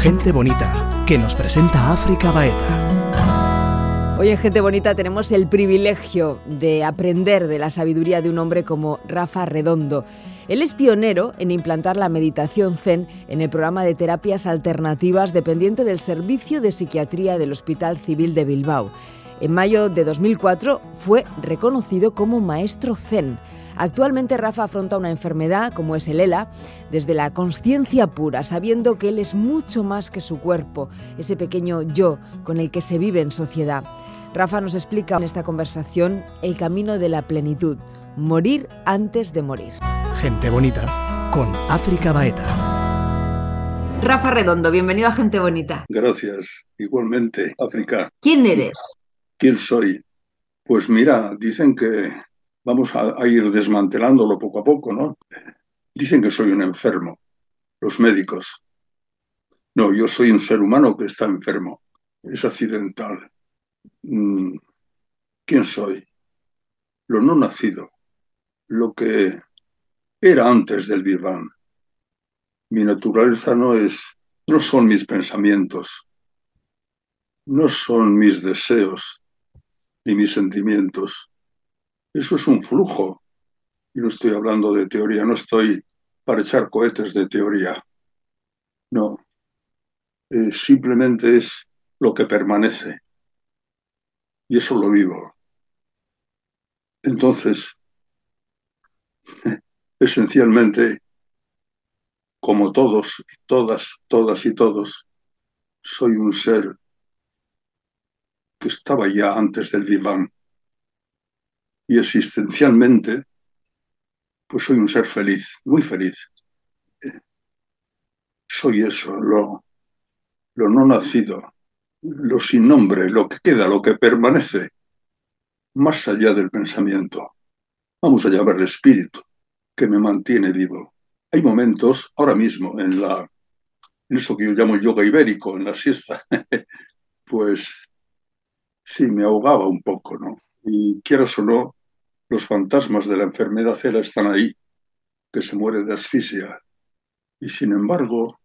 Gente bonita, que nos presenta África Baeta. Hoy en Gente Bonita tenemos el privilegio de aprender de la sabiduría de un hombre como Rafa Redondo. Él es pionero en implantar la meditación zen en el programa de terapias alternativas dependiente del Servicio de Psiquiatría del Hospital Civil de Bilbao. En mayo de 2004 fue reconocido como maestro zen. Actualmente Rafa afronta una enfermedad como es el ELA desde la conciencia pura, sabiendo que él es mucho más que su cuerpo, ese pequeño yo con el que se vive en sociedad. Rafa nos explica en esta conversación el camino de la plenitud, morir antes de morir. Gente bonita con África Baeta. Rafa Redondo, bienvenido a Gente Bonita. Gracias, igualmente, África. ¿Quién eres? ¿Quién soy? Pues mira, dicen que vamos a, ir desmantelándolo poco a poco, ¿no? Dicen que soy un enfermo, los médicos. No, yo soy un ser humano que está enfermo, es accidental. Mm, ¿Quién soy? Lo no nacido, lo que era antes del Big Mi naturaleza no es, no son mis pensamientos, no son mis deseos ni mis sentimientos. Eso es un flujo. Y no estoy hablando de teoría, no estoy para echar cohetes de teoría. No. Eh, simplemente es lo que permanece. Y eso lo vivo. Entonces, esencialmente, como todos, todas, todas y todos, soy un ser que estaba ya antes del diván y existencialmente, pues soy un ser feliz, muy feliz. Soy eso, lo, lo no nacido, lo sin nombre, lo que queda, lo que permanece, más allá del pensamiento. Vamos a llamarle espíritu, que me mantiene vivo. Hay momentos, ahora mismo, en la en eso que yo llamo yoga ibérico, en la siesta, pues sí, me ahogaba un poco, ¿no? Y quieras o no, los fantasmas de la enfermedad cera están ahí, que se muere de asfixia. Y sin embargo,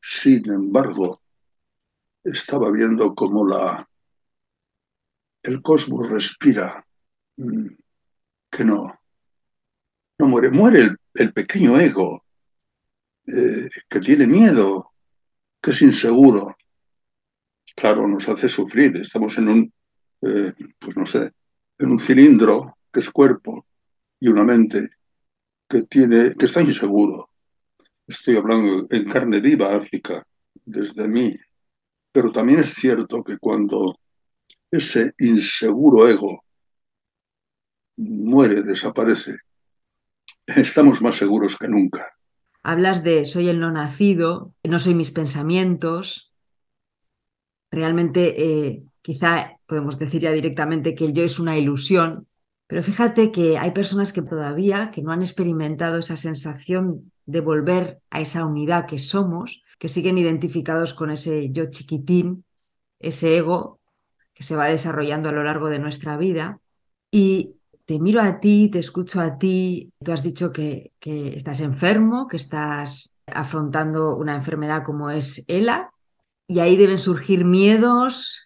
sin embargo, estaba viendo cómo la, el cosmos respira, mm, que no, no muere, muere el, pequeño ego, eh, que tiene miedo, que es inseguro. Claro, nos hace sufrir, estamos en un, eh, pues no sé, en un cilindro que es cuerpo, y una mente que, tiene, que está inseguro. Estoy hablando en carne viva, África, desde mí. Pero también es cierto que cuando ese inseguro ego muere, desaparece, estamos más seguros que nunca. Hablas de soy el no nacido, no soy mis pensamientos. Realmente, eh, quizá podemos decir ya directamente que el yo es una ilusión, pero fíjate que hay personas que todavía que no han experimentado esa sensación de volver a esa unidad que somos, que siguen identificados con ese yo chiquitín, ese ego que se va desarrollando a lo largo de nuestra vida. Y te miro a ti, te escucho a ti, tú has dicho que, que estás enfermo, que estás afrontando una enfermedad como es ELA, y ahí deben surgir miedos,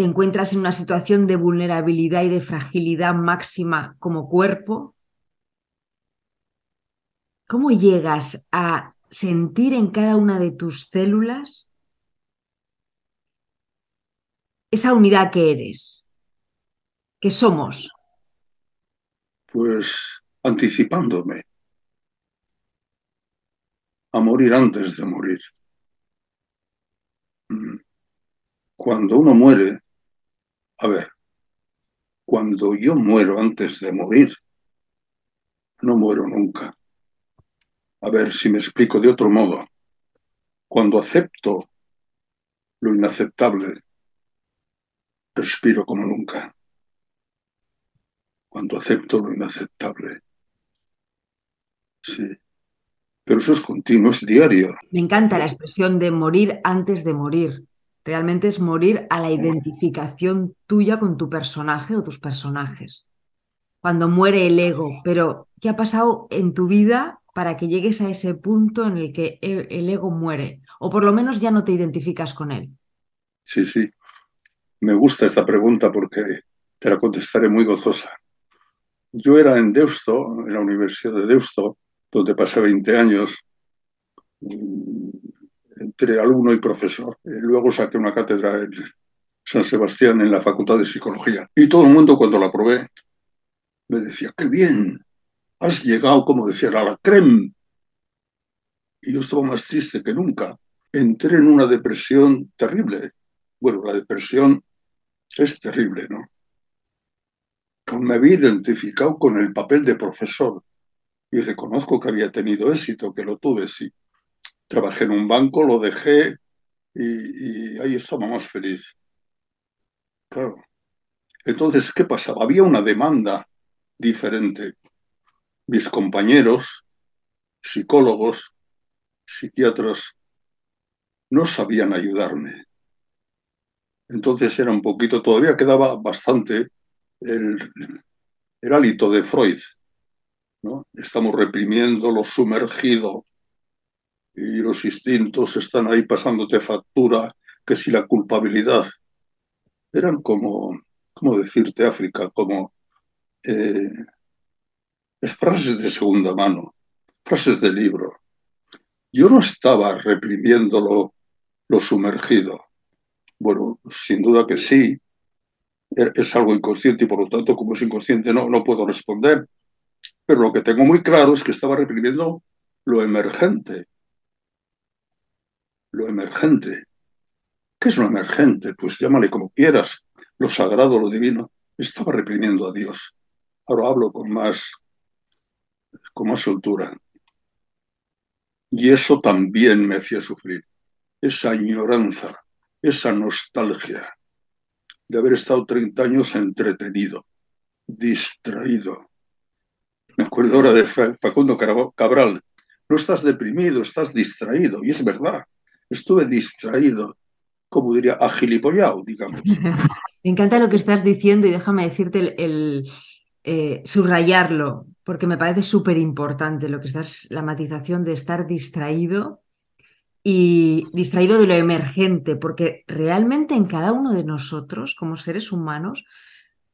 te encuentras en una situación de vulnerabilidad y de fragilidad máxima como cuerpo, ¿cómo llegas a sentir en cada una de tus células esa unidad que eres, que somos? Pues anticipándome a morir antes de morir. Mm. Cuando uno muere, a ver, cuando yo muero antes de morir, no muero nunca. A ver si me explico de otro modo. Cuando acepto lo inaceptable, respiro como nunca. Cuando acepto lo inaceptable. Sí. Pero eso es continuo, es diario. Me encanta la expresión de morir antes de morir. Realmente es morir a la identificación tuya con tu personaje o tus personajes. Cuando muere el ego, pero ¿qué ha pasado en tu vida para que llegues a ese punto en el que el, el ego muere? O por lo menos ya no te identificas con él. Sí, sí. Me gusta esta pregunta porque te la contestaré muy gozosa. Yo era en Deusto, en la Universidad de Deusto, donde pasé 20 años entre alumno y profesor. Luego saqué una cátedra en San Sebastián en la Facultad de Psicología. Y todo el mundo cuando la probé me decía, qué bien, has llegado, como decía, a la creme. Y yo estaba más triste que nunca. Entré en una depresión terrible. Bueno, la depresión es terrible, ¿no? Me había identificado con el papel de profesor y reconozco que había tenido éxito, que lo tuve, sí. Trabajé en un banco, lo dejé y, ahí estaba más feliz. Claro. Entonces, ¿qué pasaba? Había una demanda diferente. Mis compañeros, psicólogos, psiquiatras, no sabían ayudarme. Entonces era un poquito, todavía quedaba bastante el, el hálito de Freud. ¿no? Estamos reprimiendo lo sumergido y los instintos están ahí pasándote factura, que si la culpabilidad. Eran como, ¿cómo decirte, África? Como eh, frases de segunda mano, frases de libro. Yo no estaba reprimiendo lo, sumergido. Bueno, sin duda que sí, e, es algo inconsciente y por lo tanto, como es inconsciente, no, no puedo responder. Pero lo que tengo muy claro es que estaba reprimiendo lo emergente. Lo emergente. ¿Qué es lo emergente? Pues llámale como quieras, lo sagrado, lo divino. Estaba reprimiendo a Dios. Ahora hablo con más, con más soltura. Y eso también me hacía sufrir. Esa añoranza, esa nostalgia de haber estado 30 años entretenido, distraído. Me acuerdo ahora de Facundo Cabral. No estás deprimido, estás distraído. Y es verdad, estuve distraído como diría, agilipollado, digamos. Me encanta lo que estás diciendo y déjame decirte el, eh, subrayarlo, porque me parece súper importante lo que estás, la matización de estar distraído y distraído de lo emergente, porque realmente en cada uno de nosotros, como seres humanos,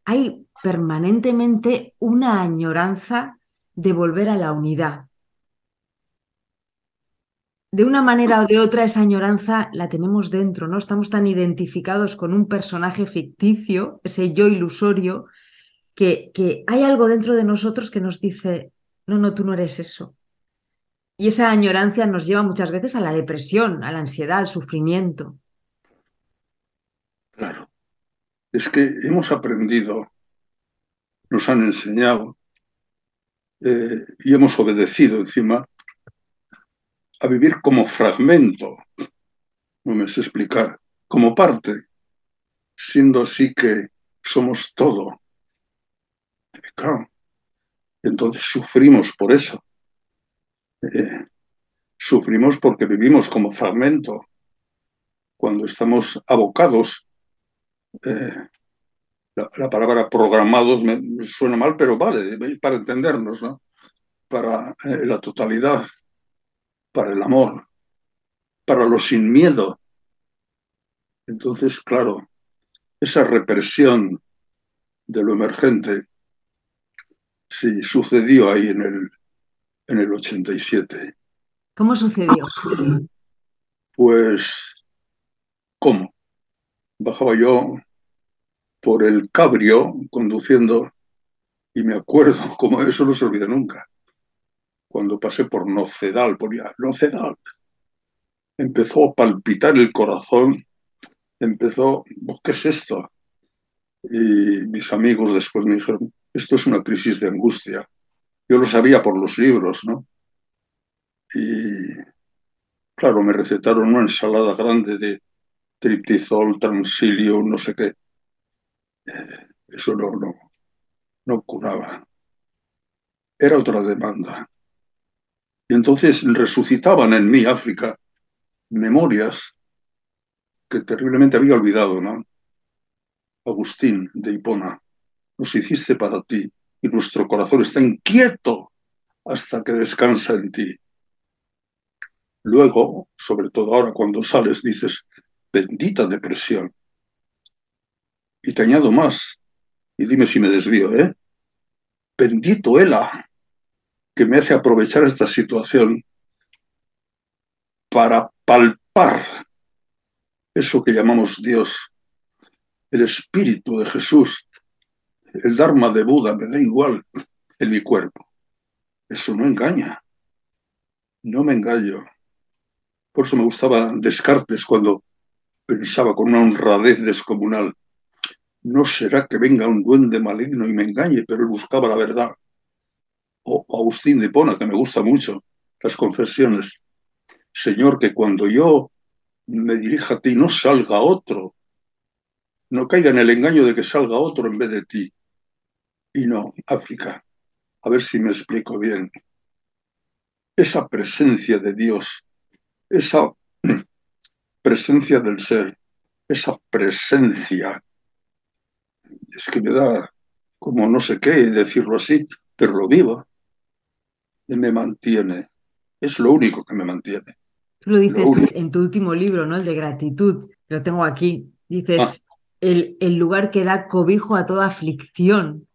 hay permanentemente una añoranza de volver a la unidad, de una manera o de otra esa añoranza la tenemos dentro, ¿no? Estamos tan identificados con un personaje ficticio, ese yo ilusorio, que, que hay algo dentro de nosotros que nos dice, no, no, tú no eres eso. Y esa añorancia nos lleva muchas veces a la depresión, a la ansiedad, al sufrimiento. Claro. Es que hemos aprendido, nos han enseñado eh, y hemos obedecido encima a vivir como fragmento, no me sé explicar, como parte, siendo así que somos todo. Claro, entonces sufrimos por eso. Eh, sufrimos porque vivimos como fragmento. Cuando estamos abocados, eh, la, la, palabra programados me, me, suena mal, pero vale, para entendernos, ¿no? Para eh, la totalidad para el amor, para lo sin miedo. Entonces, claro, esa represión de lo emergente sí sucedió ahí en el, en el 87. ¿Cómo sucedió? Pues, ¿cómo? Bajaba yo por el cabrio conduciendo y me acuerdo, como eso no se olvida nunca, cuando pasé por Nocedal, por ya, Nocedal, empezó a palpitar el corazón, empezó, ¿qué es esto? Y mis amigos después me dijeron, esto es una crisis de angustia. Yo lo sabía por los libros, ¿no? Y claro, me recetaron una ensalada grande de triptizol, transilio, no sé qué. Eso no, no, no curaba. Era otra demanda. Y entonces resucitaban en mí, África, memorias que terriblemente había olvidado, ¿no? Agustín de Hipona, nos hiciste para ti y nuestro corazón está inquieto hasta que descansa en ti. Luego, sobre todo ahora cuando sales, dices, bendita depresión. Y te añado más, y dime si me desvío, ¿eh? Bendito Ela, que me hace aprovechar esta situación para palpar eso que llamamos Dios, el Espíritu de Jesús, el Dharma de Buda, me da igual en mi cuerpo. Eso no engaña. No me engaño. Por eso me gustaba Descartes cuando pensaba con una honradez descomunal. No será que venga un duende maligno y me engañe, pero él buscaba la verdad. O Agustín de Pona, que me gusta mucho, las confesiones. Señor, que cuando yo me dirija a ti no salga otro, no caiga en el engaño de que salga otro en vez de ti. Y no, África, a ver si me explico bien. Esa presencia de Dios, esa presencia del ser, esa presencia, es que me da como no sé qué decirlo así, pero lo vivo, me mantiene. Es lo único que me mantiene. Tú lo dices en tu último libro, ¿no? El de gratitud, lo tengo aquí. Dices, ah. el, el, lugar que da cobijo a toda aflicción.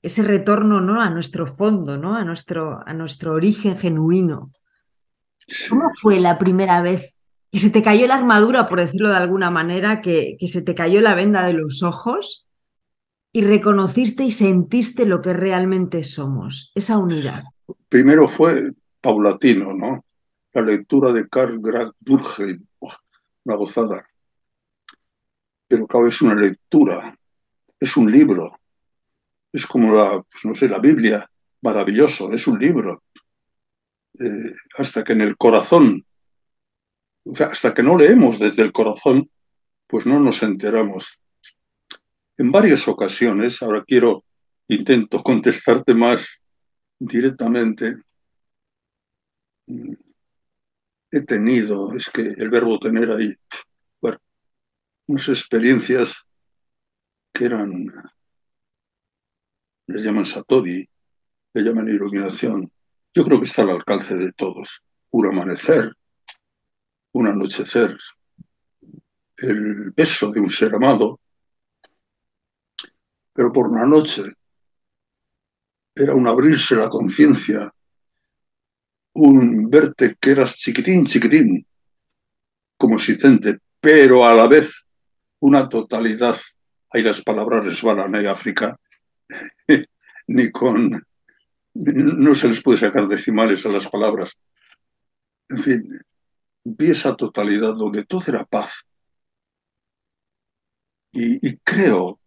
Ese retorno, ¿no? A nuestro fondo, ¿no? A nuestro, a nuestro origen genuino. ¿Cómo fue la primera vez que se te cayó la armadura, por decirlo de alguna manera, que, que se te cayó la venda de los ojos y reconociste y sentiste lo que realmente somos, esa unidad? Primero fue paulatino, ¿no? La lectura de Karl Durkheim, una gozada. Pero claro, es una lectura, es un libro, es como la, pues no sé, la Biblia, maravilloso, es un libro. Eh, hasta que en el corazón, o sea, hasta que no leemos desde el corazón, pues no nos enteramos. En varias ocasiones, ahora quiero, intento contestarte más directamente, mm, he tenido, es que el verbo tener ahí, bueno, unas experiencias que eran les llaman Satori, le llaman iluminación. Yo creo que está al alcance de todos. Un amanecer, un anochecer, el beso de un ser amado. Pero por una noche era un abrirse la conciencia, un verte que eras chiquitín, chiquitín, como existente, pero a la vez una totalidad. Ahí las palabras resbalan en África ni con... No se les puede sacar decimales a las palabras. En fin, vi esa totalidad donde todo era paz. Y creo,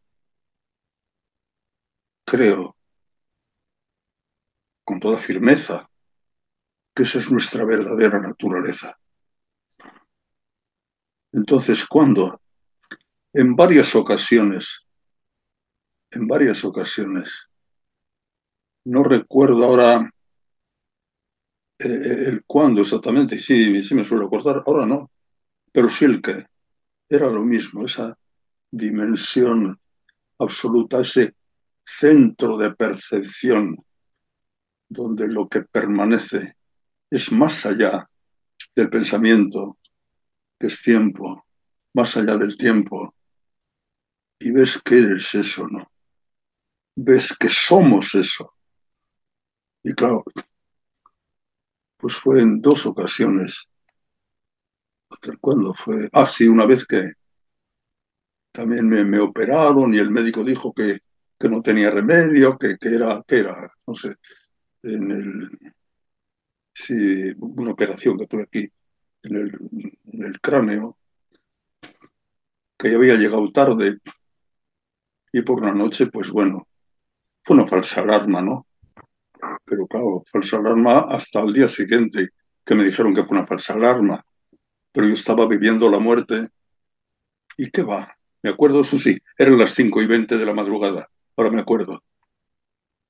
creo, con toda firmeza, que esa es nuestra verdadera naturaleza. Entonces, cuando en varias ocasiones en varias ocasiones. No recuerdo ahora eh, eh, el cuándo exactamente, sí, sí me suelo acordar, ahora no, pero sí el que. Era lo mismo, esa dimensión absoluta, ese centro de percepción donde lo que permanece es más allá del pensamiento, que es tiempo, más allá del tiempo, y ves que eres eso, ¿no? ves que somos eso. Y claro, pues fue en dos ocasiones. ¿Cuándo fue? Ah, sí, una vez que también me, operaron y el médico dijo que, que no tenía remedio, que, que, era, que era, no sé, en el, sí, una operación que tuve aquí en el, cráneo, que ya había llegado tarde y por la noche, pues bueno, fue una falsa alarma, ¿no? Pero claro, falsa alarma hasta el día siguiente que me dijeron que fue una falsa alarma. Pero yo estaba viviendo la muerte. ¿Y qué va? Me acuerdo, eso sí, eran las 5 y 20 de la madrugada. Ahora me acuerdo.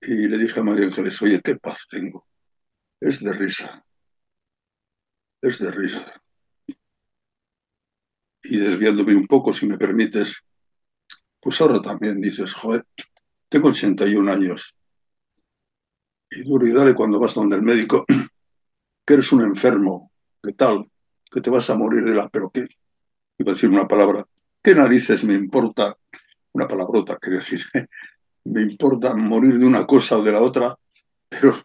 Y le dije a María Ángeles, oye, qué paz tengo. Es de risa. Es de risa. Y desviándome un poco, si me permites, pues ahora también dices, joder, tengo 81 años. Y duro y dale cuando vas donde el médico, que eres un enfermo, ¿qué tal? Que te vas a morir de la... Pero qué, iba a decir una palabra, ¿qué narices me importa? Una palabrota, quiero decir, me importa morir de una cosa o de la otra, pero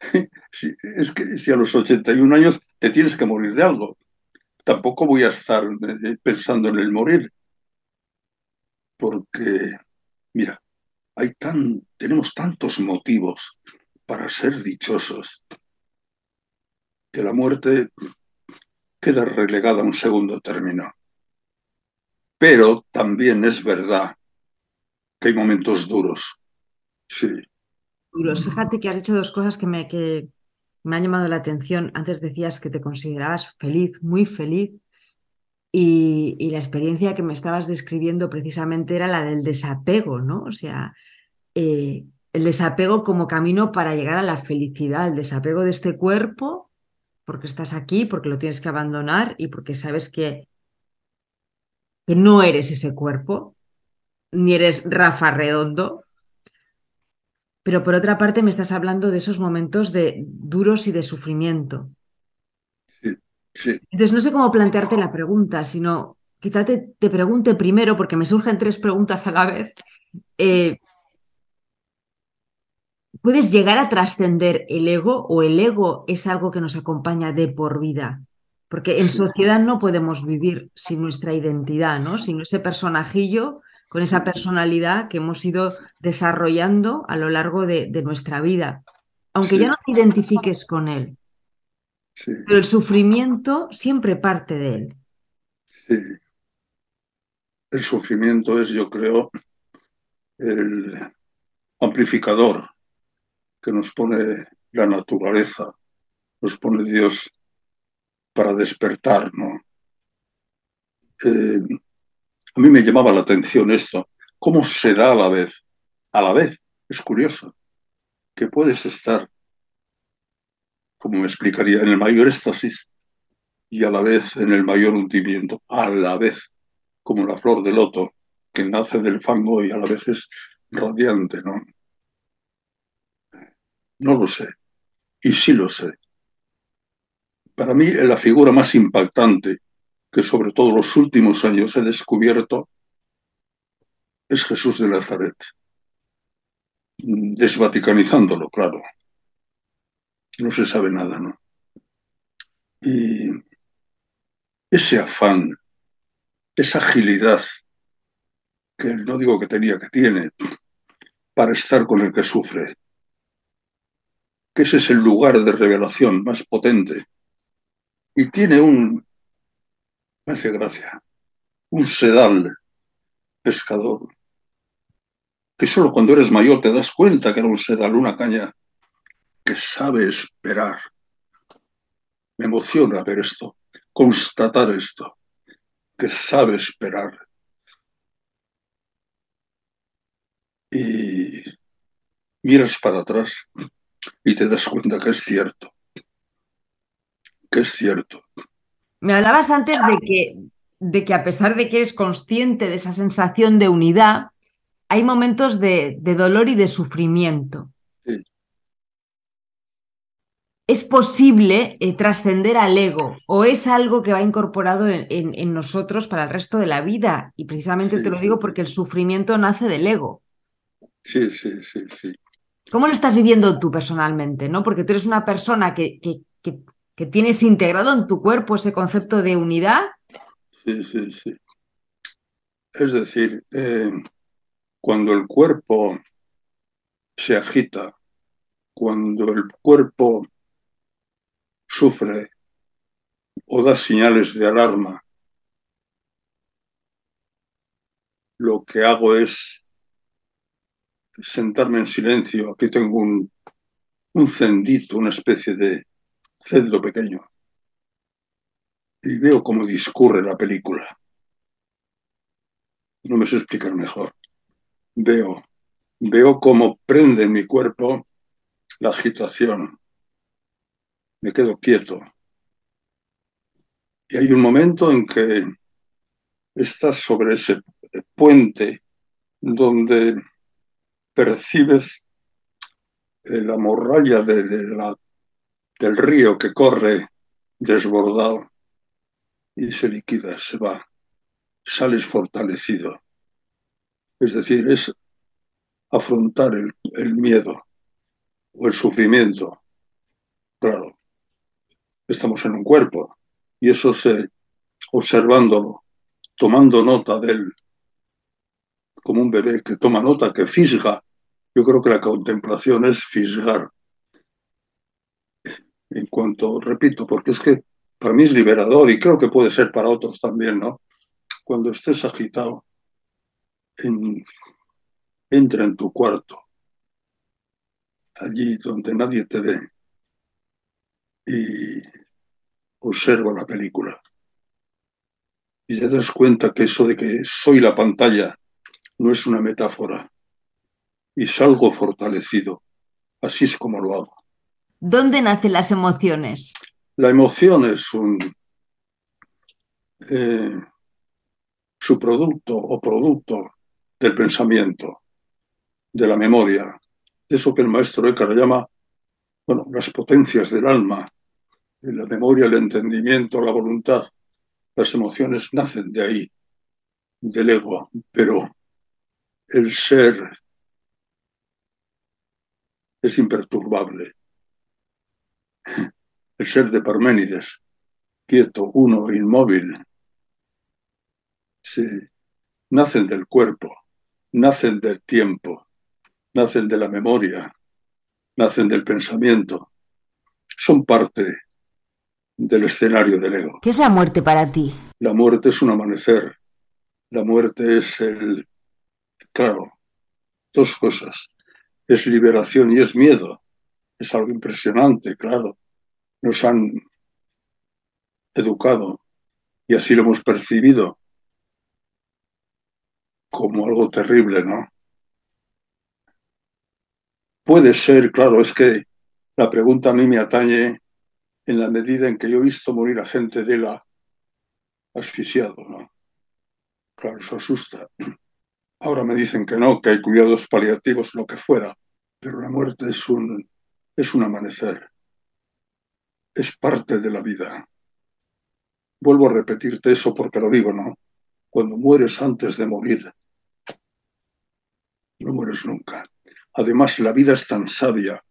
si, es que si a los 81 años te tienes que morir de algo, tampoco voy a estar eh, pensando en el morir, porque, mira, hay tan, tenemos tantos motivos para ser dichosos que la muerte queda relegada a un segundo término. Pero también es verdad que hay momentos duros. Sí. Duros. Fíjate que has dicho dos cosas que me, que me han llamado la atención. Antes decías que te considerabas feliz, muy feliz. Y, y, la experiencia que me estabas describiendo precisamente era la del desapego, ¿no? O sea, eh, el desapego como camino para llegar a la felicidad, el desapego de este cuerpo, porque estás aquí, porque lo tienes que abandonar y porque sabes que, que no eres ese cuerpo, ni eres Rafa Redondo. Pero por otra parte me estás hablando de esos momentos de duros y de sufrimiento. Entonces no sé cómo plantearte la pregunta, sino quizá te, te, pregunte primero, porque me surgen tres preguntas a la vez. Eh, ¿Puedes llegar a trascender el ego o el ego es algo que nos acompaña de por vida? Porque en sociedad no podemos vivir sin nuestra identidad, ¿no? Sin ese personajillo con esa personalidad que hemos ido desarrollando a lo largo de, de nuestra vida. Aunque sí. ya no te identifiques con él. Sí. Pero el sufrimiento siempre parte de él. Sí. El sufrimiento es, yo creo, el amplificador que nos pone la naturaleza, nos pone Dios para despertar, ¿no? Eh, a mí me llamaba la atención esto, cómo se da a la vez, a la vez, es curioso, que puedes estar, como me explicaría, en el mayor éxtasis y a la vez en el mayor hundimiento, a la vez, como la flor de loto que nace del fango y a la vez es radiante, ¿no? No lo sé. Y sí lo sé. Para mí, la figura más impactante que sobre todo los últimos años he descubierto es Jesús de Nazaret. Desvaticanizándolo, claro. No se sabe nada, ¿no? Y ese afán, esa agilidad que no digo que tenía, que tiene, para estar con el que sufre, que ese es el lugar de revelación más potente. Y tiene un, me hace gracia, un sedal pescador, que solo cuando eres mayor te das cuenta que era un sedal, una caña que sabe esperar. Me emociona ver esto, constatar esto, que sabe esperar. Y miras para atrás y te das cuenta que es cierto, que es cierto. Me hablabas antes de que, de que a pesar de que eres consciente de esa sensación de unidad, hay momentos de, de dolor y de sufrimiento. Sí. ¿Es posible eh, trascender al ego o es algo que va incorporado en, en, en, nosotros para el resto de la vida? Y precisamente Sí, te lo digo porque el sufrimiento nace del ego. Sí, sí, sí, sí. ¿Cómo lo estás viviendo tú personalmente? ¿no? Porque tú eres una persona que, que, que, que tienes integrado en tu cuerpo ese concepto de unidad. Sí, sí, sí. Es decir, eh, cuando el cuerpo se agita, cuando el cuerpo sufre o da señales de alarma, lo que hago es sentarme en silencio. Aquí tengo un, un cendito, una especie de celdo pequeño, y veo cómo discurre la película. No me sé explicar mejor. Veo, veo cómo prende en mi cuerpo la agitación. Me quedo quieto. Y hay un momento en que estás sobre ese puente donde percibes la morralla de, la, del río que corre desbordado y se liquida, se va, sales fortalecido. Es decir, es afrontar el, el miedo o el sufrimiento. Claro, estamos en un cuerpo y eso se, observándolo, tomando nota de él, como un bebé que toma nota, que fisga. Yo creo que la contemplación es fisgar. En cuanto, repito, porque es que para mí es liberador y creo que puede ser para otros también, ¿no? Cuando estés agitado, entra en tu cuarto, allí donde nadie te ve, y observa la película. Y te das cuenta que eso de que soy la pantalla no es una metáfora. Y salgo fortalecido. Así es como lo hago. ¿Dónde nacen las emociones? La emoción es un eh, su producto o producto del pensamiento, de la memoria, eso que el maestro Eckhart llama, bueno, las potencias del alma, la memoria, el entendimiento, la voluntad, las emociones nacen de ahí, del ego, pero el ser es imperturbable. El ser de Parménides, quieto, uno, inmóvil, nacen del cuerpo, nacen del tiempo, nacen de la memoria, nacen del pensamiento, son parte del escenario del ego. ¿Qué es la muerte para ti? La muerte es un amanecer, la muerte es el, claro, dos cosas, es liberación y es miedo, es algo impresionante, claro, nos han educado y así lo hemos percibido como algo terrible, ¿no? Puede ser, claro, es que la pregunta a mí me atañe en la medida en que yo he visto morir a gente de la asfixiado, ¿no? Claro, eso asusta. Ahora me dicen que no, que hay cuidados paliativos, lo que fuera, pero la muerte es un, es un amanecer, es parte de la vida. Vuelvo a repetirte eso porque lo digo, ¿no? Cuando mueres antes de morir, no mueres nunca. Además, la vida es tan sabia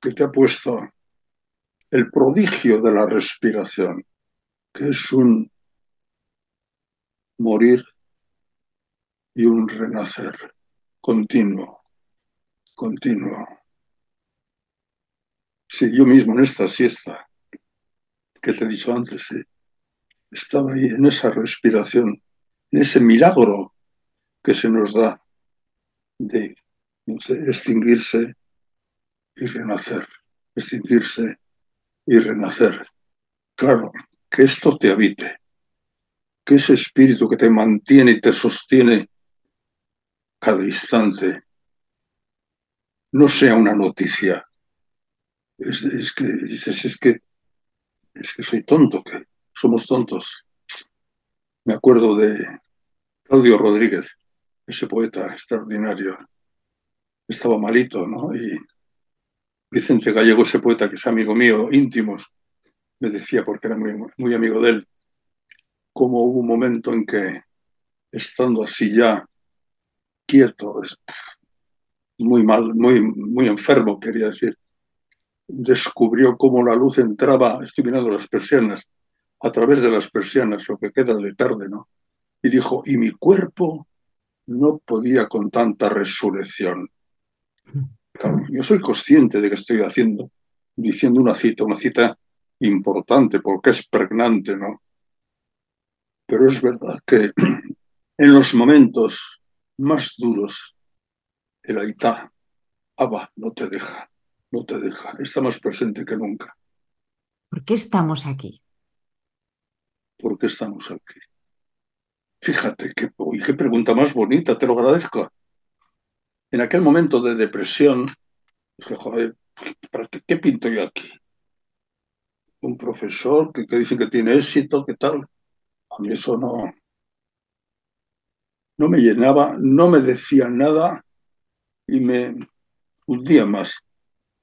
que te ha puesto el prodigio de la respiración, que es un morir y un renacer continuo, continuo. Sí, yo mismo en esta siesta que te he dicho antes, estaba ahí en esa respiración, en ese milagro que se nos da de extinguirse y renacer, extinguirse y renacer. Claro, que esto te habite, que ese espíritu que te mantiene y te sostiene cada instante no sea una noticia. Es, que dices, es que es que soy tonto, que somos tontos. Me acuerdo de Claudio Rodríguez, ese poeta extraordinario, estaba malito, ¿no? Y Vicente Gallego, ese poeta que es amigo mío, íntimos, me decía, porque era muy, muy amigo de él, cómo hubo un momento en que, estando así ya quieto, muy mal, muy, muy enfermo, quería decir, descubrió cómo la luz entraba, estoy mirando las persianas, a través de las persianas, lo que queda de tarde, ¿no? Y dijo, y mi cuerpo no podía con tanta resurrección. yo soy consciente de que estoy haciendo, diciendo una cita, una cita importante porque es pregnante, ¿no? Pero es verdad que en los momentos más duros, el Aitá, Abba, no te deja, no te deja, está más presente que nunca. ¿Por qué estamos aquí? ¿Por qué estamos aquí? Fíjate, qué, qué pregunta más bonita, te lo agradezco. En aquel momento de depresión, dije, joder, qué, pinto yo aquí? Un profesor que, que dice que tiene éxito, ¿qué tal? A mí eso no, no me llenaba, no me decía nada y me hundía más.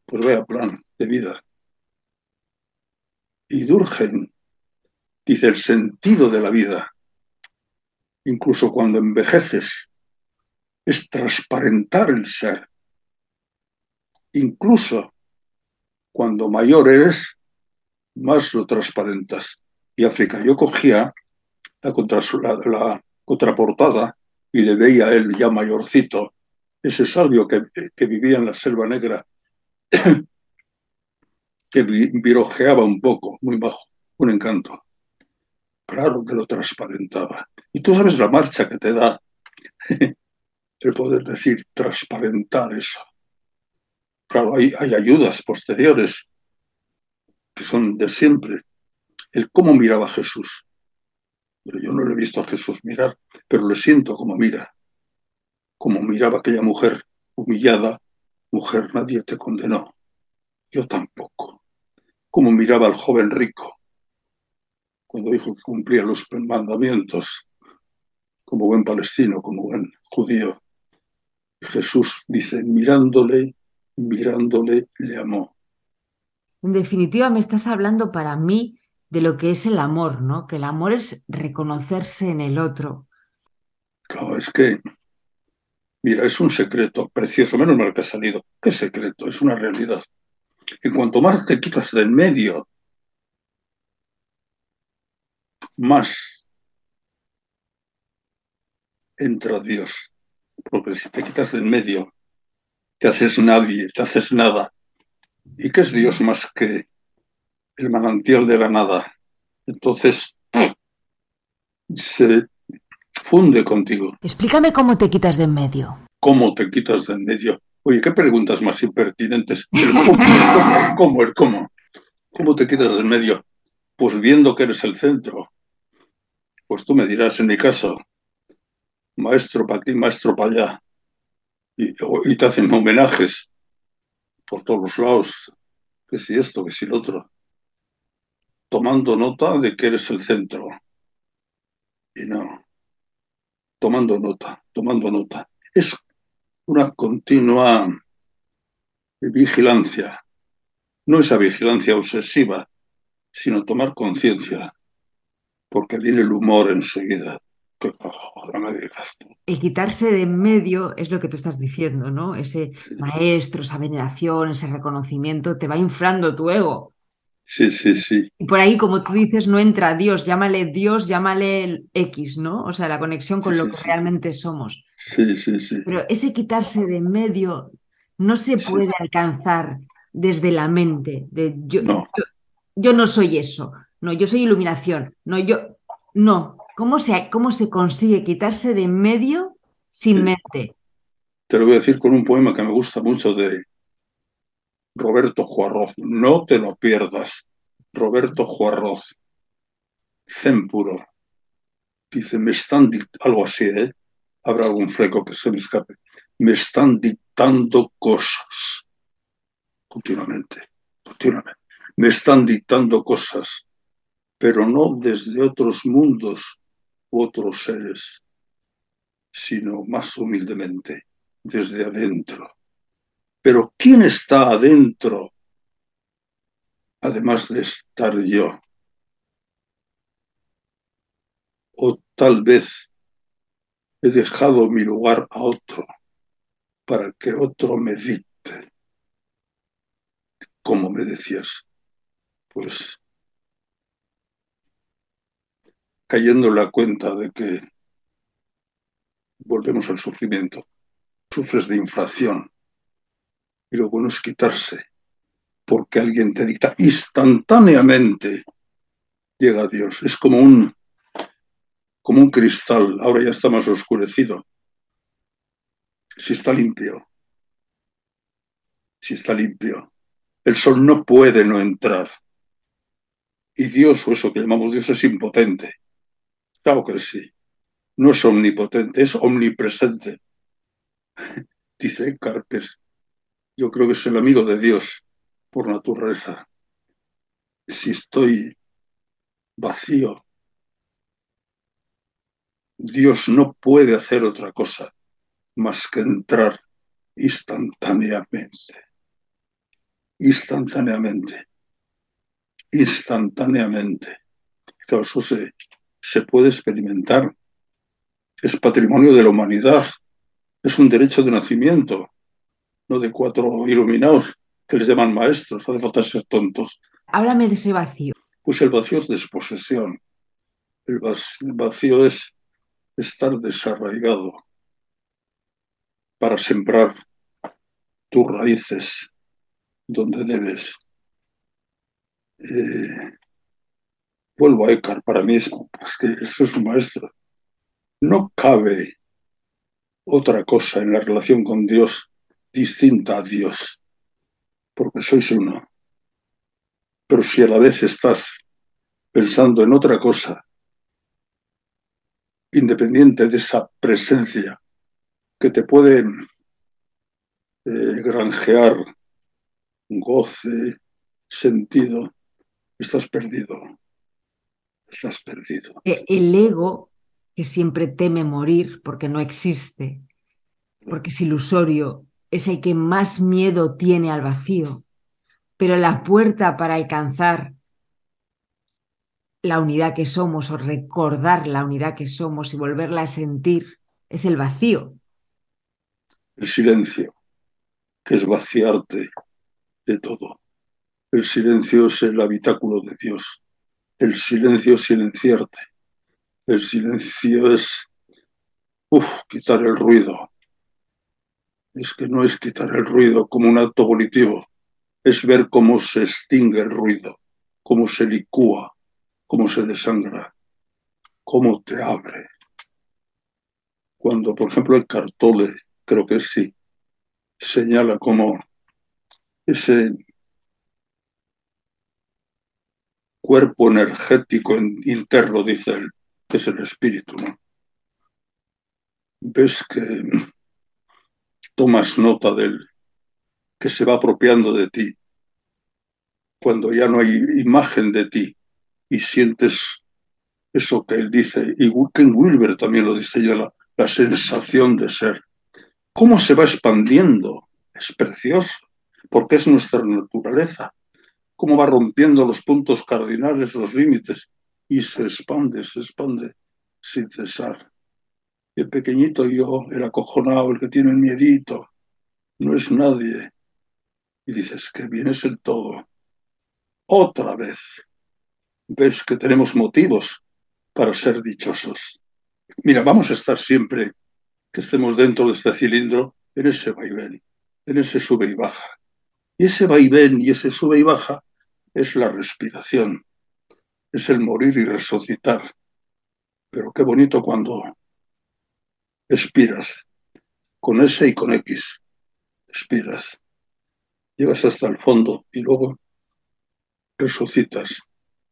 Pues vea plan de vida. Y Durgen dice el sentido de la vida, incluso cuando envejeces, es transparentar el ser. Incluso cuando mayor eres, más lo transparentas. Y África, yo cogía la, la contraportada y le veía a él ya mayorcito, ese sabio que, que vivía en la selva negra, que virojeaba un poco, muy bajo, un encanto. Claro que lo transparentaba. Y tú sabes la marcha que te da el poder decir, transparentar eso. Claro, hay, ayudas posteriores que son de siempre. El cómo miraba Jesús. Pero yo no le he visto a Jesús mirar, pero le siento como mira. Como miraba aquella mujer humillada, mujer, nadie te condenó. Yo tampoco. Como miraba al joven rico, cuando dijo que cumplía los mandamientos, como buen palestino, como buen judío. Jesús dice, mirándole, mirándole, le amó. En definitiva, me estás hablando para mí de lo que es el amor, ¿no? Que el amor es reconocerse en el otro. Claro, es que, mira, es un secreto precioso, menos mal que ha salido. ¿Qué secreto? Es una realidad. En cuanto más te quitas de en medio, más entra Dios. Porque si te quitas de en medio, te haces nadie, te haces nada. ¿Y qué es Dios más que el manantial de la nada? Entonces se funde contigo. Explícame cómo te quitas de en medio. ¿Cómo te quitas de en medio? Oye, qué preguntas más impertinentes. cómo, cómo, el cómo? ¿Cómo te quitas de en medio? Pues viendo que eres el centro. Pues tú me dirás, en mi caso, maestro para aquí, maestro para allá y, te hacen homenajes por todos los lados, que si esto, que si lo otro, tomando nota de que eres el centro. Y no, tomando nota, tomando nota. Es una continua vigilancia, no esa vigilancia obsesiva, sino tomar conciencia, porque viene el humor enseguida. El quitarse de en medio es lo que tú estás diciendo, ¿no? Ese maestro, esa veneración, ese reconocimiento, te va inflando tu ego. Sí, sí, sí. Y por ahí, como tú dices, no entra Dios, llámale Dios, llámale el X, ¿no? O sea, la conexión con lo que realmente somos. Sí, sí, sí. Pero ese quitarse de en medio no se puede alcanzar desde la mente. De yo, no. Yo, yo no soy eso, no, yo soy iluminación, no, yo, no, ¿Cómo se, cómo se consigue quitarse de medio sin mente? Te lo voy a decir con un poema que me gusta mucho de Roberto Juarroz. No te lo pierdas. Roberto Juarroz. Zen puro. Dice, me están algo así, ¿eh? Habrá algún fleco que se me escape. Me están dictando cosas. Continuamente, continuamente. Me están dictando cosas, pero no desde otros mundos otros seres, sino más humildemente desde adentro. Pero ¿quién está adentro? Además de estar yo. O tal vez he dejado mi lugar a otro para que otro me dicte. Como me decías, pues cayendo en la cuenta de que volvemos al sufrimiento, sufres de inflación y lo bueno es quitarse porque alguien te dicta instantáneamente llega Dios. Es como un como un cristal, ahora ya está más oscurecido. Si está limpio, si está limpio, el sol no puede no entrar. Y Dios, o eso que llamamos Dios, es impotente. Claro que sí. No es omnipotente, es omnipresente. Dice Carpes. Yo creo que es el amigo de Dios por naturaleza. Si estoy vacío, Dios no puede hacer otra cosa más que entrar instantáneamente. instantáneamente. Instantáneamente. Claro, eso se, se puede experimentar. Es patrimonio de la humanidad. Es un derecho de nacimiento, no de cuatro iluminados que les llaman maestros. Hace falta ser tontos. Háblame de ese vacío. Pues el vacío es desposesión. El vacío es estar desarraigado para sembrar tus raíces donde debes. Eh, vuelvo a Eckhart para mí, es que eso es un maestro. No cabe otra cosa en la relación con Dios distinta a Dios, porque sois uno. Pero si a la vez estás pensando en otra cosa, independiente de esa presencia que te puede eh, granjear goce, sentido, estás perdido. Estás perdido. E, el ego, que siempre teme morir porque no existe, porque es ilusorio, es el que más miedo tiene al vacío. Pero la puerta para alcanzar la unidad que somos o recordar la unidad que somos y volverla a sentir es el vacío. El silencio, que es vaciarte de todo. El silencio es el habitáculo de Dios. El silencio es silenciarte. El silencio es uf, quitar el ruido. Es que no es quitar el ruido como un acto volitivo, es ver cómo se extingue el ruido, cómo se licúa, cómo se desangra, cómo te abre. Cuando, por ejemplo, el Cartole, creo que sí, señala cómo ese cuerpo energético interno, dice él, que es el espíritu, ¿no? Ves que tomas nota de él, que se va apropiando de ti, cuando ya no hay imagen de ti y sientes eso que él dice, y Ken Wilber también lo dice ya, la, la sensación de ser. ¿Cómo se va expandiendo? Es precioso porque es nuestra naturaleza. Cómo va rompiendo los puntos cardinales, los límites, y se expande, se expande sin cesar. El pequeñito yo, el acojonado, el que tiene el miedito, no es nadie. Y dices que vienes el todo. Otra vez. Ves que tenemos motivos para ser dichosos. Mira, vamos a estar siempre que estemos dentro de este cilindro en ese vaivén, en ese sube y baja. Y ese vaivén y ese sube y baja es la respiración, es el morir y resucitar. Pero qué bonito cuando expiras, con S y con X, expiras, llegas hasta el fondo y luego resucitas.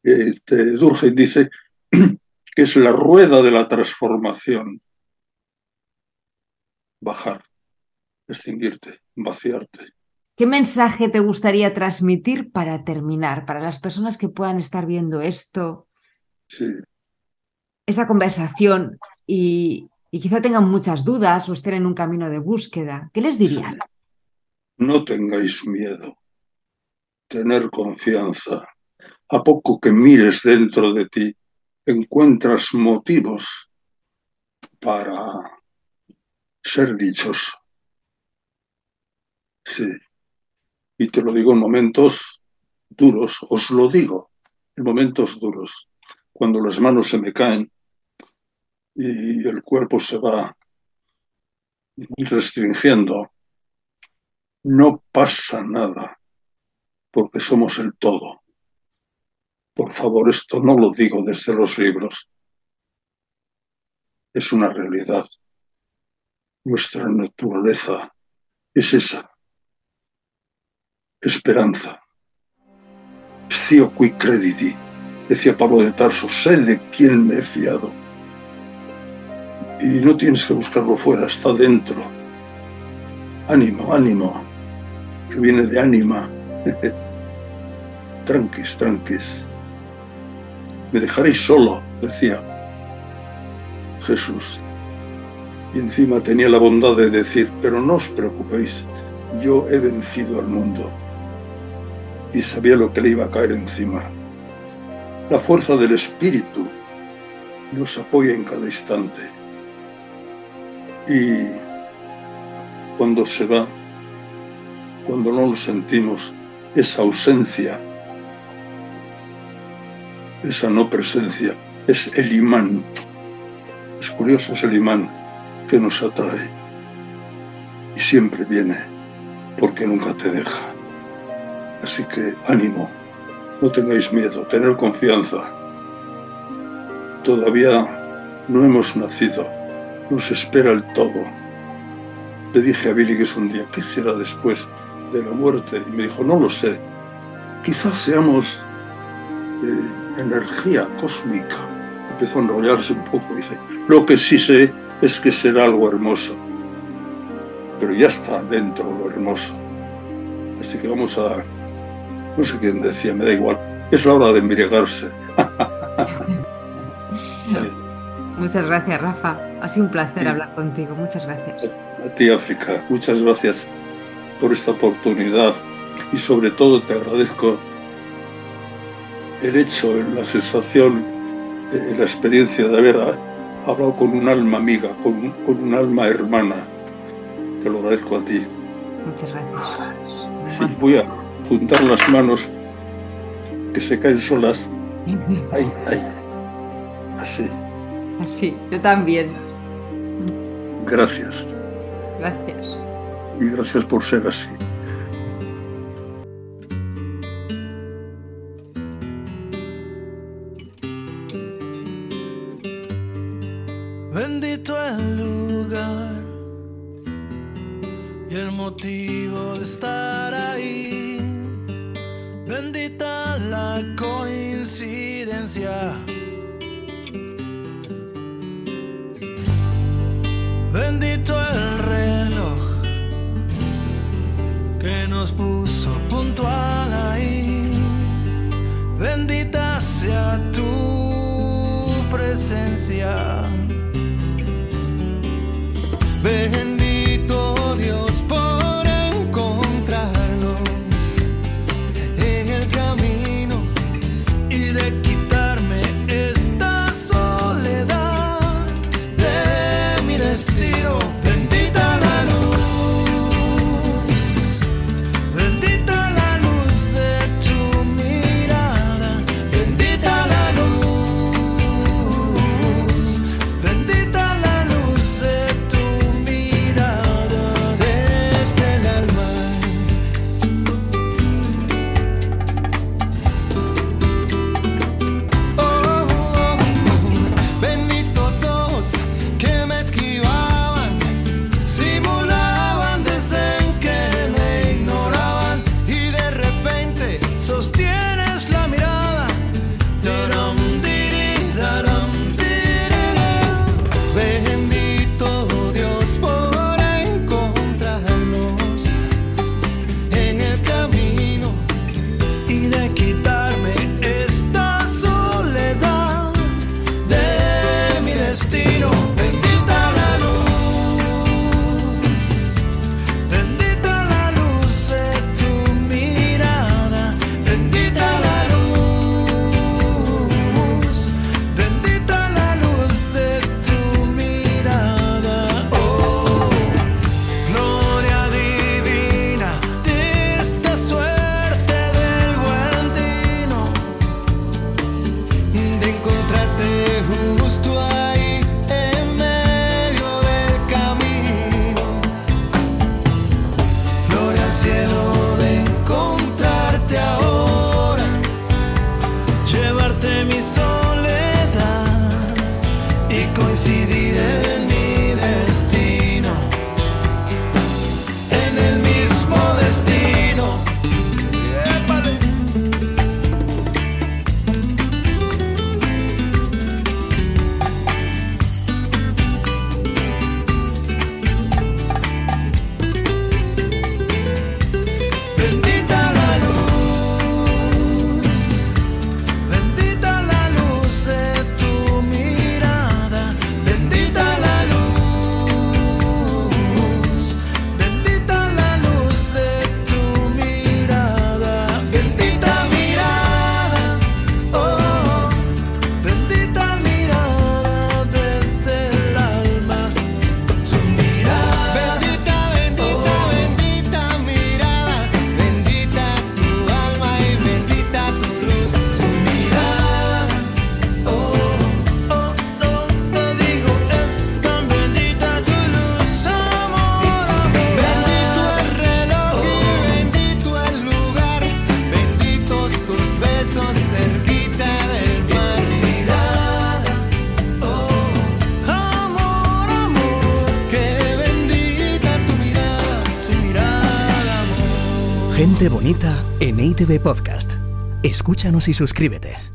Eh, te Durkheim dice que es la rueda de la transformación. Bajar, extinguirte, vaciarte. ¿Qué mensaje te gustaría transmitir para terminar, para las personas que puedan estar viendo esto, esta conversación y, quizá tengan muchas dudas o estén en un camino de búsqueda? ¿Qué les dirías? No tengáis miedo, tener confianza. A poco que mires dentro de ti, encuentras motivos para ser dichoso. Sí y te lo digo en momentos duros, os lo digo, en momentos duros, cuando las manos se me caen y el cuerpo se va restringiendo, no pasa nada, porque somos el todo. Por favor, esto no lo digo desde los libros. Es una realidad. Nuestra naturaleza es esa esperanza. Scio qui crediti, decía Pablo de Tarso, sé de quién me he fiado. Y no tienes que buscarlo fuera, está dentro. Ánimo, ánimo, que viene de ánima. tranquis, tranquis. Me dejaréis solo, decía Jesús. Y encima tenía la bondad de decir, pero no os preocupéis, yo he vencido al mundo y sabía lo que le iba a caer encima. La fuerza del espíritu nos apoya en cada instante. Y cuando se va, cuando no lo sentimos, esa ausencia, esa no presencia, es el imán. Es curioso, es el imán que nos atrae. Y siempre viene, porque nunca te deja. Así que ánimo, no tengáis miedo, tener confianza. Todavía no hemos nacido, nos espera el todo. Le dije a Billy que es un día, ¿qué será después de la muerte? Y me dijo, no lo sé. Quizás seamos eh, energía cósmica. Empezó a enrollarse un poco dice, lo que sí sé es que será algo hermoso. Pero ya está dentro lo hermoso. Así que vamos a no sé quién decía, me da igual. Es la hora de embriagarse. Muchas gracias, Rafa. Ha sido un placer hablar contigo. Muchas gracias. A ti, África. Muchas gracias por esta oportunidad y sobre todo te agradezco el hecho, la sensación, la experiencia de haber hablado con un alma amiga, con, con un alma hermana. Te lo agradezco a ti. Muchas gracias. Sí, voy a juntar las manos que se caen solas. Ay, ay. Así. Así, yo también. Gracias. Gracias. Y gracias por ser así. Bendito el lugar y el motivo de estar ahí. Bendita la coincidencia. Presencia. Bonita en ITV Podcast. Escúchanos y suscríbete.